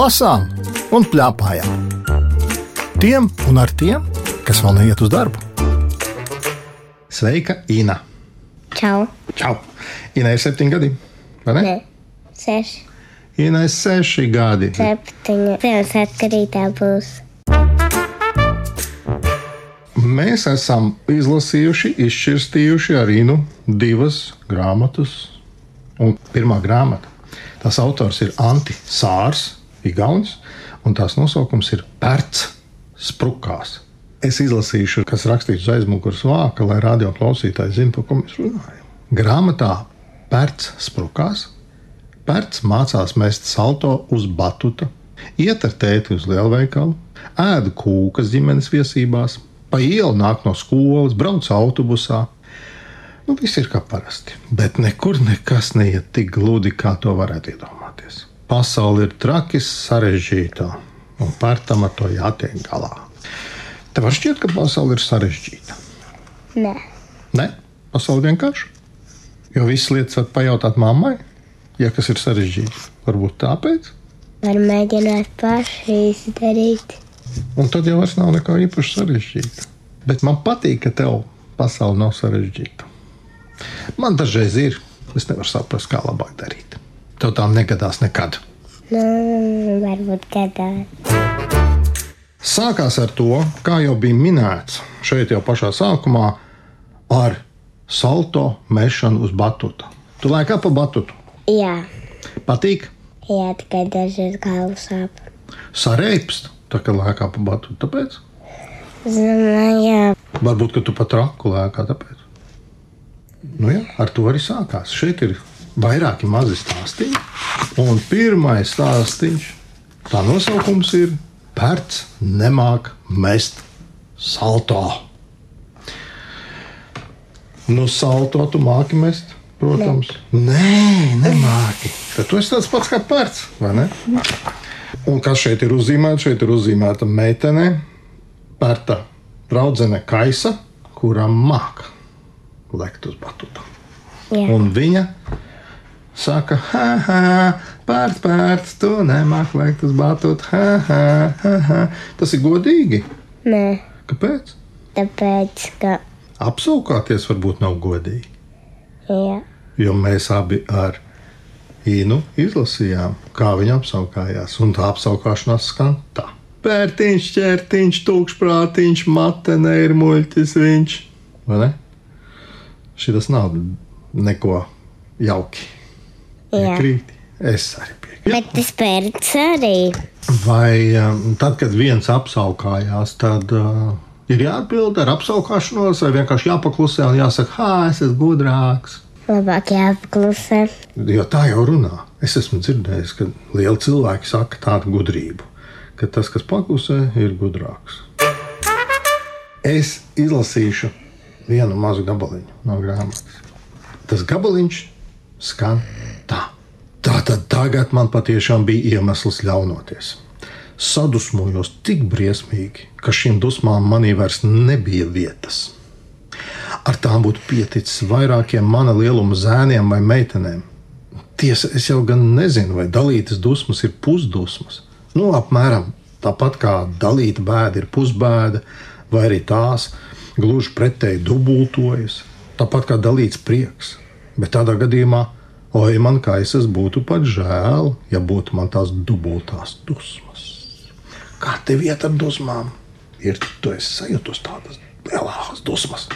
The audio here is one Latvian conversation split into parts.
lasām un plēpājām. Tiem un ar tiem, kas vēl neiet uz darbu. Sveika, Ina! Čau! Čau! Ina ir septiņi gadi, vai ne? Nē, seši, Ina ir seši gadi. septiņi. Ziemassvētku rītā būs. Mēs esam izlasījuši, izšķirstījuši ar Inu divas grāmatas. Un pirmā grāmata, tās autors ir Anti Sārs, Igaunis, un tās nosaukums ir Pērts sprukās. Es izlasīšu, kas rakstīts uz aizmugures vāka, lai radio klausītāji zinātu, par ko mēs runājam. Grāmatā Pērts sprukās. Pērts mācās mest salto uz batuta, iet ar tēti uz lielveikalu, ēd kūkas ģimenes viesībās, pa ielu nāk no skolas, brauc autobusā. Nu, viss ir kā parasti, bet nekur nekas neiet tik gludi, kā to varētu iedomāties. Pasaule ir traki sarežģīta, un pērtam ar to jātiek galā. Tev var šķiet, ka pasaule ir sarežģīta. Nē, Nē, pasaule vienkārši. Jo visas lietas var pajautāt mammai, ja kas ir sarežģīts. Varbūt tāpēc. var mēģināt paši izdarīt. Un tad jau vairs nav nekā īpaši sarežģīta. Bet man patīk, ka tev pasaule nav sarežģīta. Man dažreiz ir, es nevaru saprast, kā labāk darīt. Tev tā negadās nekad. Nu, varbūt gadās. Sākās ar to, kā jau bija minēts šeit jau pašā sākumā, ar salto mešanu uz batuta. Tu lēkā pa batutu. Jā, Patīk, jā tikai dažreiz galva sāp. sareipst, tā kā lēkā pa batutu. Tāpēc Zinu, jā, varbūt, ka tu pat raku lēkā. Tāpēc. Nu, jā, ar to arī sākās. Šeit ir vairāki mazi stāstīņi. Un pirmais stāstīņš, tā nosaukums ir Pērts nemāk mest salto. Nu, salto tu māki mest, protams. Nē, nemāki. Tad tu esi tāds pats kā pērts, vai ne? Un kas šeit ir uzzīmēts? Šeit ir uzzīmēta meitene, pērta draudzene Kaisa, kuram māca lekt uz batuta. jā. Un viņa saka, ha, ha, pērts, pērts, tu nemāki lekt uz batuta. Ha, ha, ha, ha. Tas ir godīgi. Nē, Kāpēc? tāpēc, ka, Apsaukāties varbūt nav godīgi. jā, Jo mēs abi ar Īnu izlasījām, kā viņa apskaukājās. Un tā apskaukšanās skan tā. Pērtiņš, ķērtiņš, tūkstošprātiņš, matene ir muļķis viņš. Vai ne? Šis nav neko jauki. Krīti. Es arī piekrītu. Bet tas pērts arī. Vai um, tad, kad viens apskaukājās, tad uh, ir jāatbild ar apskaukšanos, vai vienkārši jāpaklusē un jāsaka, ah, es esmu gudrāks. Labāk jāpaklusē. Jo tā jau runā. Es esmu dzirdējis, ka lieli cilvēki saka tādu gudrību, ka tas, kas paklusē, ir gudrāks. Es izlasīšu vienu mazu gabaliņu no grāmatas. Tas gabaliņš skan tad tagad man patiešām bija iemesls ļaunoties. Sadusmojos tik briesmīgi, ka šīm dusmām manī vairs nebija vietas. Ar tām būtu pieticis vairākiem mana lieluma zēniem vai meitenēm. Tiesa, es jau gan nezinu, vai dalītas dusmas ir pusdusmas. Nu, apmēram tāpat kā dalīta bēda ir pusbēda, vai arī tās gluži pretēji dubultojas. Tāpat kā dalīts prieks. Bet tādā gadījumā, oi, man kā es būtu pat žēl, ja būtu man tās dubultās dusmas. Kā tev iet ar dusmām? Ir tu esi sajūtus tādas lielākas dusmas.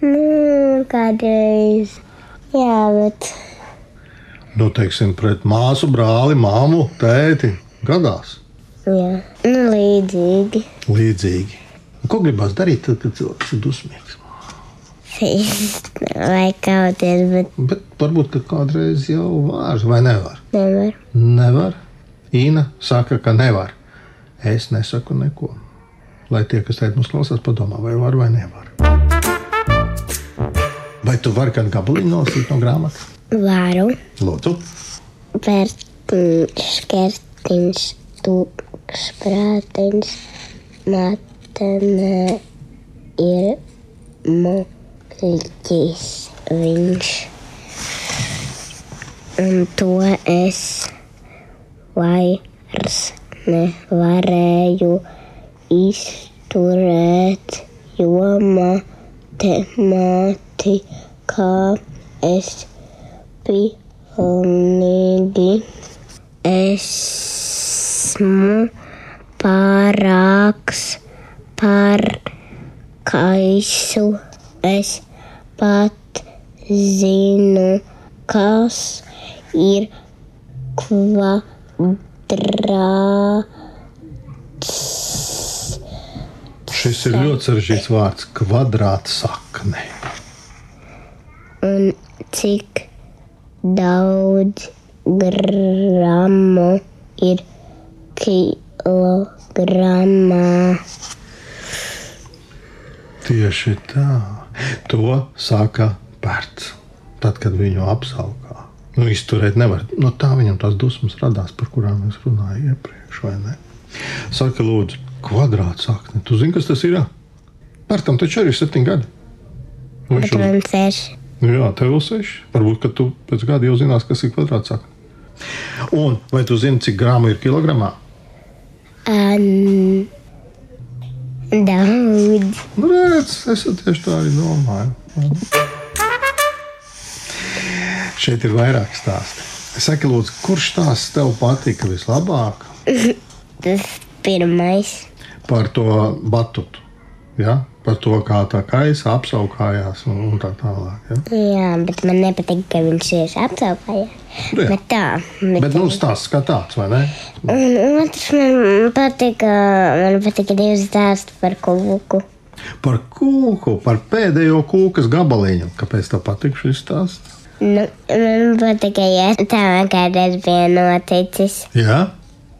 Nu, kādreiz. Jā, bet Nu, teiksim, pret māsu, brāli, māmu, tēti. Gadās jā. Nu, līdzīgi. līdzīgi. Ko gribās darīt, tad, kad cilvēks ir dusmīgs? Vai kauties, bet Bet varbūt, kādreiz jau var, vai nevar. nevar. Nevar. Īna saka, ka nevar. Es nesaku neko. Lai tie, kas šeit mums klausās, padomā, vai var vai nevar. Vai tu vari kādu gabaliņu nolasīt no grāmatas? Varu. Lūdzu, Pērtiņš, kertiņš, tūkstošprātiņš, matene ir muļķis viņš. Un to es vai vairs nevarēju izturēt, jo matemātikā es pilnīgi esmu pārāks par kaisu. Es pat zinu, kas ir kvadrāts. Šis ir ļoti sarežģīts vārds - kvadrātsakne. Un cik daudz gramu ir kilogramā? Tieši tā. To saka pērts. Tad, kad viņu apsaukā. Nu, izturēt nevar. No tā viņam tās dusmas radās, par kurām es runāju iepriekš, vai ne? Saka, lūdzu, kvadrātsakne. Tu zini, kas tas ir? Pērtam taču arī ir septiņi gadi. Nu, viņš jau- man seši. Jā, tev vēl seši. Varbūt, ka tu pēc gada jau zinās, kas ir kvadrātsakne. Un vai tu zini, cik grāmu ir kilogramā? Um, daudz. Nu, redz, es tieši tā arī domāju. Šeit ir vairāk stāstu. Saki, lūdzu, kurš tās tev patika vislabāk Tas pirmais. par to batutu? Ja? Par to, kā tā kaisa apsaukājās un, un tā tālāk. Ja? Jā, bet man nepatīk, ka viņš ir apsaukājis. Nu jā. Bet tā. Bet, Bet nu, stāsts kā tāds, vai ne? Un otrs man patika, man patika divi stāsti par kūku. Par kūku, par pēdējo kūkas gabaliņu. Kāpēc tev patīk šis stāsts? Nu, man patika, ja tā kādreiz bija noticis. Jā,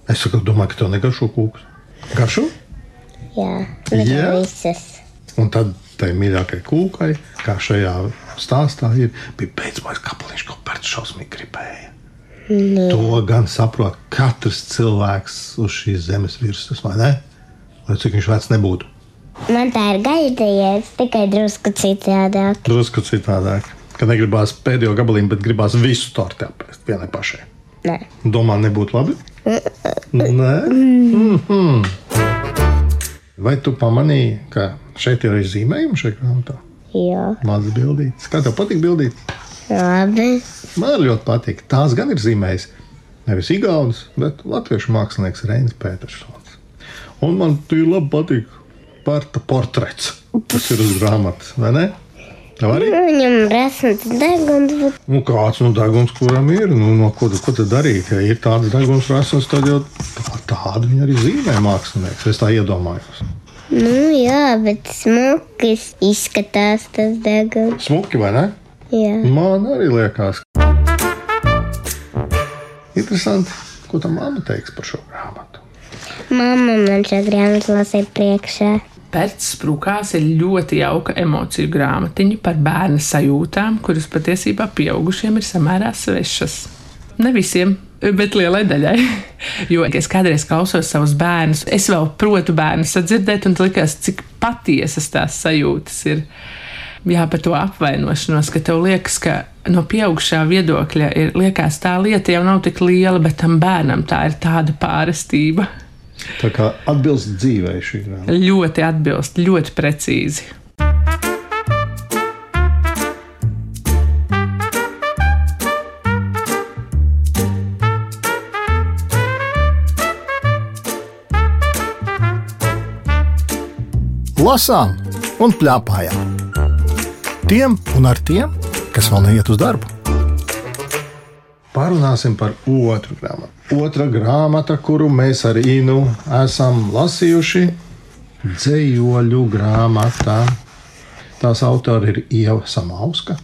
es saku, domāju, ka tev negaršo kūkas. Garšo? Jā, Jā? visas. Un tad tai mīļākajai kūkai, kā šajā stāstā ir, bija beidzamais kapeliņš, ko pēc šausmīgi gribēja. To gan saprot katrs cilvēks uz šīs zemes virsmas, vai ne? Lai cik viņš vecs nebūtu. Man tā ir gaidījies, tikai drusku citādāk. Drusku citādāk. Kad negribās pēdējo gabaliņu, bet gribās visu torti apēst vienai pašai. Nē. Domā, nebūtu labi? Nē. Mm -hmm. Vai tu pamanīji, ka šeit ir arī zīmējumi šajā grāmatā? Jā, Mazas bildītas. Kā tev patīk bildīt? labi. Man ļoti patīk. Tās gan ir zīmējis nevis Igaunijas, bet Latviešu mākslinieks Reinis Petersons. Un man tur labi patīk Pērta portrets, kas ir uz grāmatas, vai ne? Arī? Viņam ir rasns deguns, bet Nu, kāds no deguns, kuram ir? Nu, no ko, ko tad darīt? Ja ir tāds deguns rasns, tad jau tā, tādu viņi arī zīmē mākslinieks. Es tā iedomājos. Nu, jā, bet smukis izskatās tas deguns. Smuki, vai ne? Jā, Man arī liekas. Interesanti, ko tā mamma teiks par šo grāmatu. mamma man šo grāmatu lasīja priekšā. Pērts sprūkās ir ļoti jauka emociju grāmatiņa par bērnu sajūtām, kuras patiesībā pieaugušiem ir samērā svešas. Ne visiem, bet lielai daļai. Jo es kādreiz klausos savus bērnus, es vēl protu bērnu sadzirdēt, un likās, cik patiesas tās sajūtas ir. Jā, par to apvainošanos, ka tev liekas, ka no pieaugušā viedokļa ir liekas, tā lieta jau nav tik liela, bet tam bērnam tā ir tāda pārestība. Tā kā atbilst dzīvei šī grāmata. Ļoti atbilst, ļoti precīzi. Lasām un plēpājām. Tiem un ar tiem, kas vēl neiet uz darbu. Parunāsim par otru grāmatu. Otra grāmata, kuru mēs ar Inu esam lasījuši, ir dzējoļu grāmata. Tās autori ir Ieva Samauska,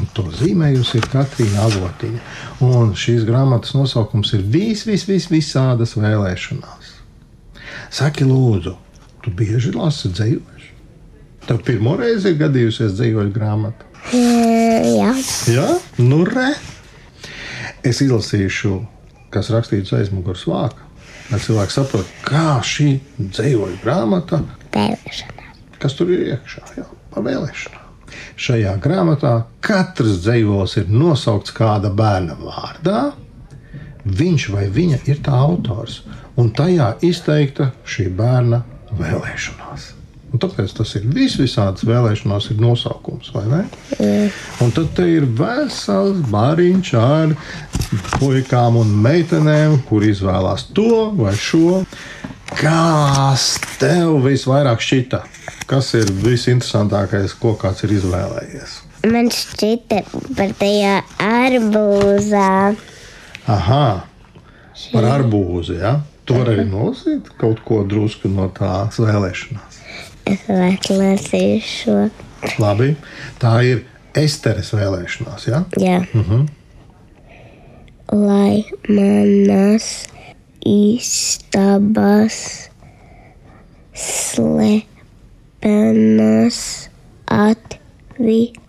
un to zīmējusi ir Katrīna Avotiņa. Un šīs grāmatas nosaukums ir vis, vis, vis, visādas vēlēšanās. Saki, lūdzu, tu bieži lasi dzējoļus? Tev pirmo reizi ir gadījusies dzējoļu grāmata. Jā, Jā, nu re. Es izlasīšu, kas rakstīts aizmugures vāka, lai cilvēki saprotu, kā šī dzīvoļu grāmata, vēlēšana. kas tur ir iekšā, jau par vēlēšanām. Šajā grāmatā katrs dzīslis ir nosaukts kāda bērna vārdā, viņš vai viņa ir tā autors, un tajā izteikta šī bērna vēlēšanās. Un tāpēc tas ir vis, visādas vēlēšanās, ir nosaukums, vai ne? Un tad ir vesels bariņš ar puikām un meitenēm, kur izvēlās to vai šo. Kas tev visvairāk šķita? Kas ir visinteresantākais, ko kāds ir izvēlējies? Man šķita par tajā arbūzā. Aha, par arbūzi. Ja? Tu vari arī nolasīt kaut ko drusku no tās vēlēšanās. Es atlasīšu šo. Labi, tā ir Esteres vēlēšanās. Ja? Jā. Lai manas istabas slepenas atvilkne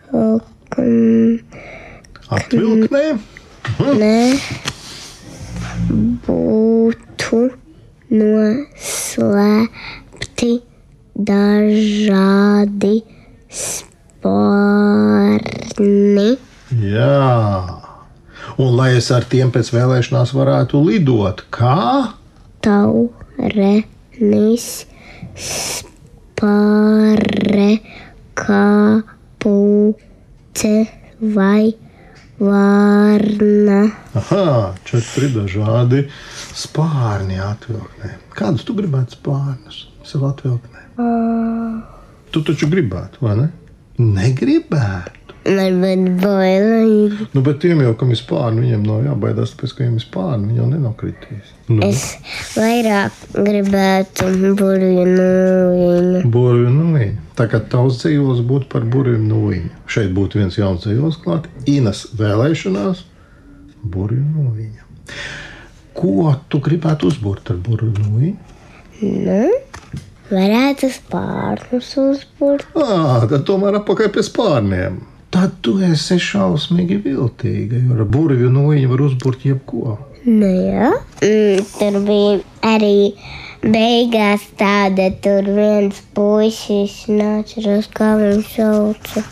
Atvilknē, būtu noslēpti dažādi spārni. jā. Un lai es ar tiem pēc vēlēšanās varētu lidot, kā? Taurenis spāre kapuce vai varna. Aha, četri dažādi spārni atvilknē. Kādus tu gribētu spārnus sev atvilknē? Tu taču gribētu, vai ne? Negribētu. Varbūt bailīgi. Nu, bet tiem jau, kam ir spārni, viņiem nav jābaidās, tāpēc, ka viņiem ir spārni, viņi jau nenokritīs. Nu, Es vairāk gribētu burvju no viņa. Burbuļu nūjiņa. Tā kā tavs dzīvos būtu par burbuļu nūjiņu. Šeit būtu viens jauns dzīvos klāt. Inas vēlēšanās, burbuļu nūjiņa. Ko tu gribētu uzbūrt ar burbuļu nūjiņu? Nu, varētu spārnus uzbūrt. Ah, tad tomēr apakaļ pie spārniem. Tad tu esi šausmīgi viltīga, jo ar burbuļu nūjiņu var uzbūrt jebko. Nu, jā. Mm, tur bija arī beigās tāda, tur viens puisis nāca, kā viņš sauca.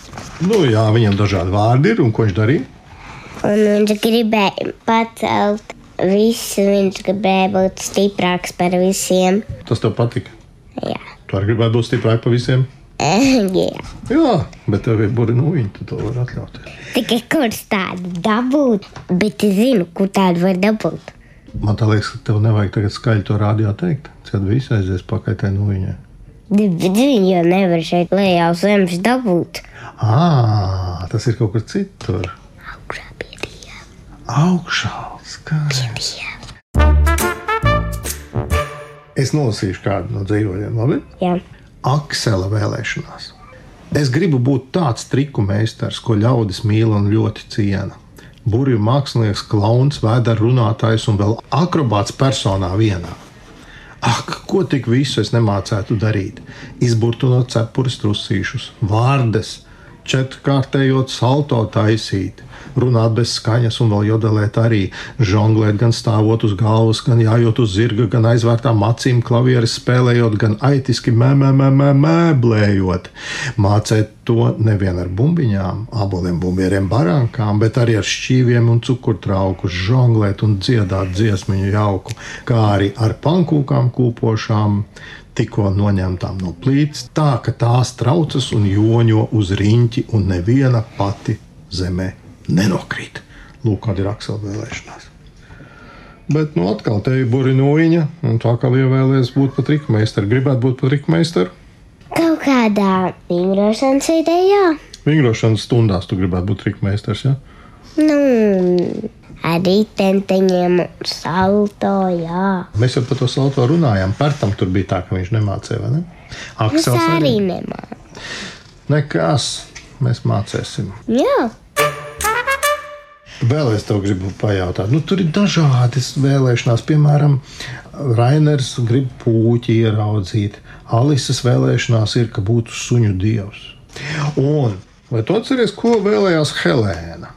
Nu, jā, viņam dažādi vārdi ir, un ko viņš darīja? Un viņš gribēja pacelt visu, viņš gribēja būt stiprāks par visiem. Tas tev patika. Jā, Tu arī gribētu būt stiprāk par visiem. jā. Jā, bet tev ir burbuļu nūjiņa, tu to vari atļauties. tikai kurš tādu dabūt, bet es zinu, kur tādu var dabūt. Man liekas, ka tev nevajag tagad skaļi to rādījā teikt. Kad viss aizies pakaļ tai nūjiņai. Bet viņi jau nevar šeit lejā uz zemes dabūt. Ā, tas ir kaut kur citur. Augšā pie dieva. Augšā skaisti. Es nolasīšu kādu no dzīvojumiem, labi? Jā, Aksela vēlēšanās. Es gribu būt tāds triku meistars, ko ļaudis mīl un ļoti ciena. Burbuļu mākslinieks, klauns, vēdera runātājs un vēl akrobāts personā vienā. Ak, ko tik visu es nemācētu darīt? Izburtu no cepures trusīšus, vārdes, četrkārtējot salto taisīt, runāt bez skaņas un vēl jodelēt arī, žonglēt gan stāvot uz galvas, gan jājot uz zirga, gan aizvērtām acīm klavieres spēlējot, gan aitiski mēmēmēmē mēblējot. Mācēt to nevien ar bumbiņām, aboliem, bumbieriem, barankām, bet arī ar šķīviem un cukurtrauku, žonglēt un dziedāt dziesmiņu jauku, kā arī ar pankūkām kūpošām, tikko noņemtām no plīts, tā ka tās traucas un joņo uz riņķi, un neviena pati zemē nenokrīt. Lūk, kāda ir Aksela vēlēšanās. Bet, nu, atkal te ir burbuļsūņa, un tā kā ievēlējies būt par trikmeistaru, gribētu būt par trikmeistaru. kaut kādā vingrošanas idejā. Vingrošanas stundās tu gribētu būt trikmeistars. Ja? Nu, arī tenteņiem salto, jā. Mēs jau par to salto runājām. Pērtam tur bija tā, ka viņš nemācīja, vai ne? Es Aksels arī nemāku. Nekas, mēs mācīsim. Jā, Vēl es tev gribu pajautāt, nu, tur ir dažādas vēlēšanās. Piemēram, Rainers grib puķi ieraudzīt. Alises vēlēšanās ir, ka būtu suņu dievs. Un vai tu atceries, ko vēlējās Helēna?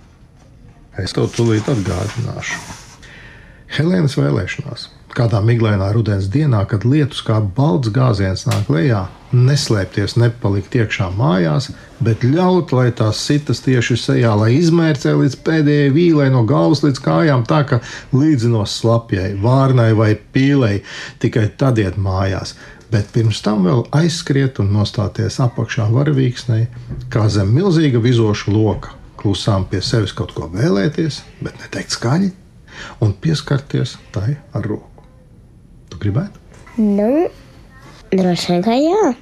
Es tev tūlīt atgādināšu. Helēnas vēlēšanās. Kādā miglainā rudens dienā, kad lietus kā balts gāziens nāk lejā, neslēpties, nepalikt iekšā mājās, bet ļaut, lai tās sitas tieši sejā, lai izmērcē līdz pēdējai vīlei no galvas līdz kājām, tā ka līdzinos slapjai, vārnai vai pīlei, tikai tad iet mājās. Bet pirms tam vēl aizskriet un nostāties apakšā varavīksnei, kā zem milzīga vizoša loka, klusām pie sevis kaut ko vēlēties, bet neteikt skaļi, un pieskarties tai ar roku. Tu gribētu? Nu, droši vien, ka jā.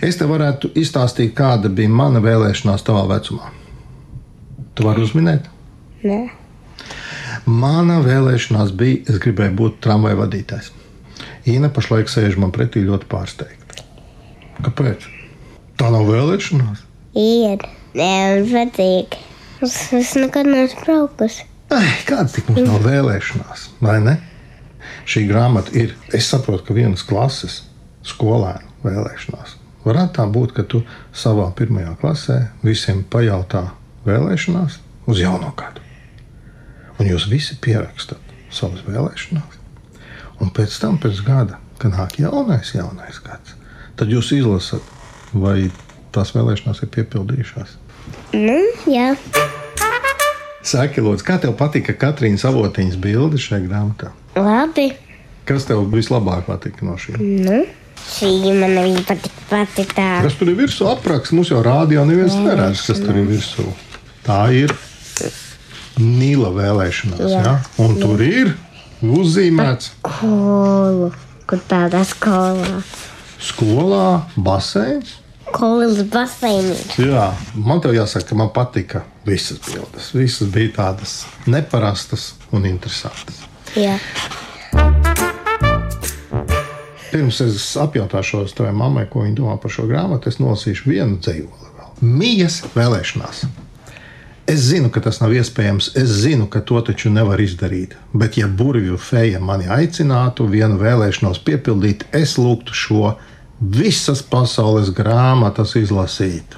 Es te varētu izstāstīt, kāda bija mana vēlēšanās tavā vecumā. Tu vari uzminēt? Nē. Mana vēlēšanās bija, es gribēju būt tramvaja vadītājs. Ina pašlaik sēž man pretī ļoti pārsteigta. Kāpēc? Tā nav vēlēšanās. Ir. Nē, man patīk. Es, es nekad neesmu braukusi. Ai, kādas tik mums nav vēlēšanās, vai ne? Šī grāmata ir, es saprotu, ka vienas klases skolēnu vēlēšanās. Varētu tā būt, ka tu savā pirmajā klasē visiem pajautā vēlēšanās uz jauno gadu. Un jūs visi pierakstat savas vēlēšanās. Un pēc tam, pēc gada, kad nāk jaunais, jaunais gads, tad jūs izlasat, vai tās vēlēšanās ir piepildījušās. Nu, jā. Saki, lūdzu, kā tev patika Katrīnas avotiņas bilde šajā grāmatā? Labi. Kas tev vislabāk patika no šīm? Nu, šī man arī patīk pati tā. Kas tur ir virsū apraksts? Mums jau rādījā neviens neredz, kas tur ir virsū. Tā ir Nīla vēlēšanās. Jā. Ja? Un tur ir uzzīmēts Kolu. Kur tādā skolā? skolā baseins. Kolas baseinīte. Jā, man te jāsaka, ka man patika visas bildes. Visas bija tādas neparastas un interesantas. Jā. Pirms es apjautāšos tavai mammai, ko viņa domā par šo grāmatu, es nolasīšu vienu dzīvoli vēl. Mijas vēlēšanās. Es zinu, ka tas nav iespējams. Es zinu, ka to taču nevar izdarīt. Bet, ja burvju feja mani aicinātu vienu vēlēšanos piepildīt, es lūgtu šo visas pasaules grāmatas izlasīt.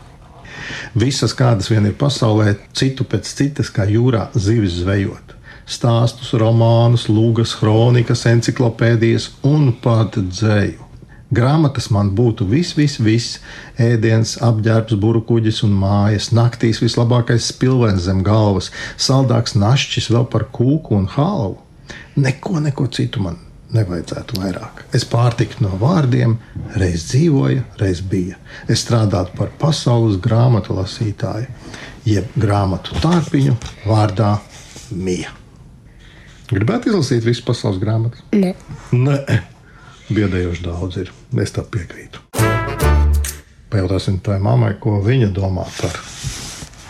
Visas, kādas vien ir pasaulē, citu pēc citas, kā jūrā zivis zvejot. Stāstus, romānus, lūgas, kronikas, encyklopēdijas un pat dzēju. Grāmatas man būtu viss, viss, viss - ēdiens, apģērbs, burbuļs un mājas, naktīs vislabākais spilvens zem galvas, saldāks našķis vēl par kūku un hālu. Neko, neko citu man nevajadzētu vairāk. Es pārtiktu no vārdiem, reiz dzīvoju, reiz bija. Es strādātu par pasaules grāmatu lasītāju, jeb grāmatu tārpiņu vārdā Mija. Gribētu izlasīt visu pasaules grāmatu? Nē. Nē, biedējoši daudz ir. Es tam piekrītu. Pajautāsim tai mammai, ko viņa domā par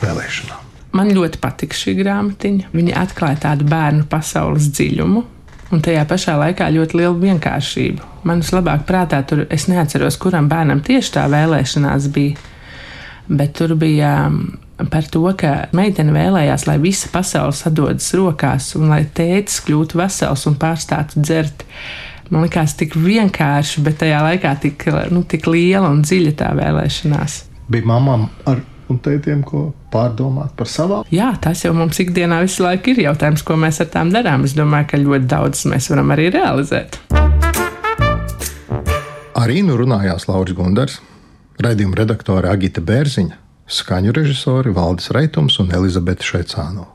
vēlēšanām. Man ļoti patika šī grāmatiņa. Viņa atklāja tādu bērnu pasaules dziļumu. Un tajā pašā laikā ļoti liela vienkāršība. Man vislabāk prātā tur es neatceros, kuram bērnam tieši tā vēlēšanās bija. Bet tur bija par to, ka meitene vēlējās, lai visa pasaule sadodas rokās un lai tētis kļūtu vesels un pārstātu dzert. Man liekas, tik vienkārši, bet tajā laikā tik, nu, tik liela un dziļa tā vēlēšanās. Bija mamām ar un tētiem, ko pārdomāt par savām. Jā, tas jau mums ikdienā visu laiku ir jautājums, ko mēs ar tām darām. Es domāju, ka ļoti daudz mēs varam arī realizēt. Arī nu runājās Lauris Gundars, raidījuma redaktore Agita Bērziņa, skaņu režisori Valdis Raitums un Elizabete Šaicāno.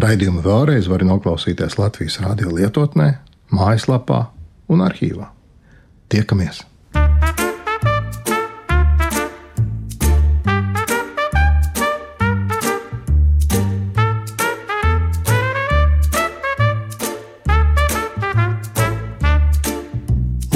Raidījumu vēlreiz var noklausīties Latvijas radio lietotnē, mājaslapā un arhīvā. Tiekamies!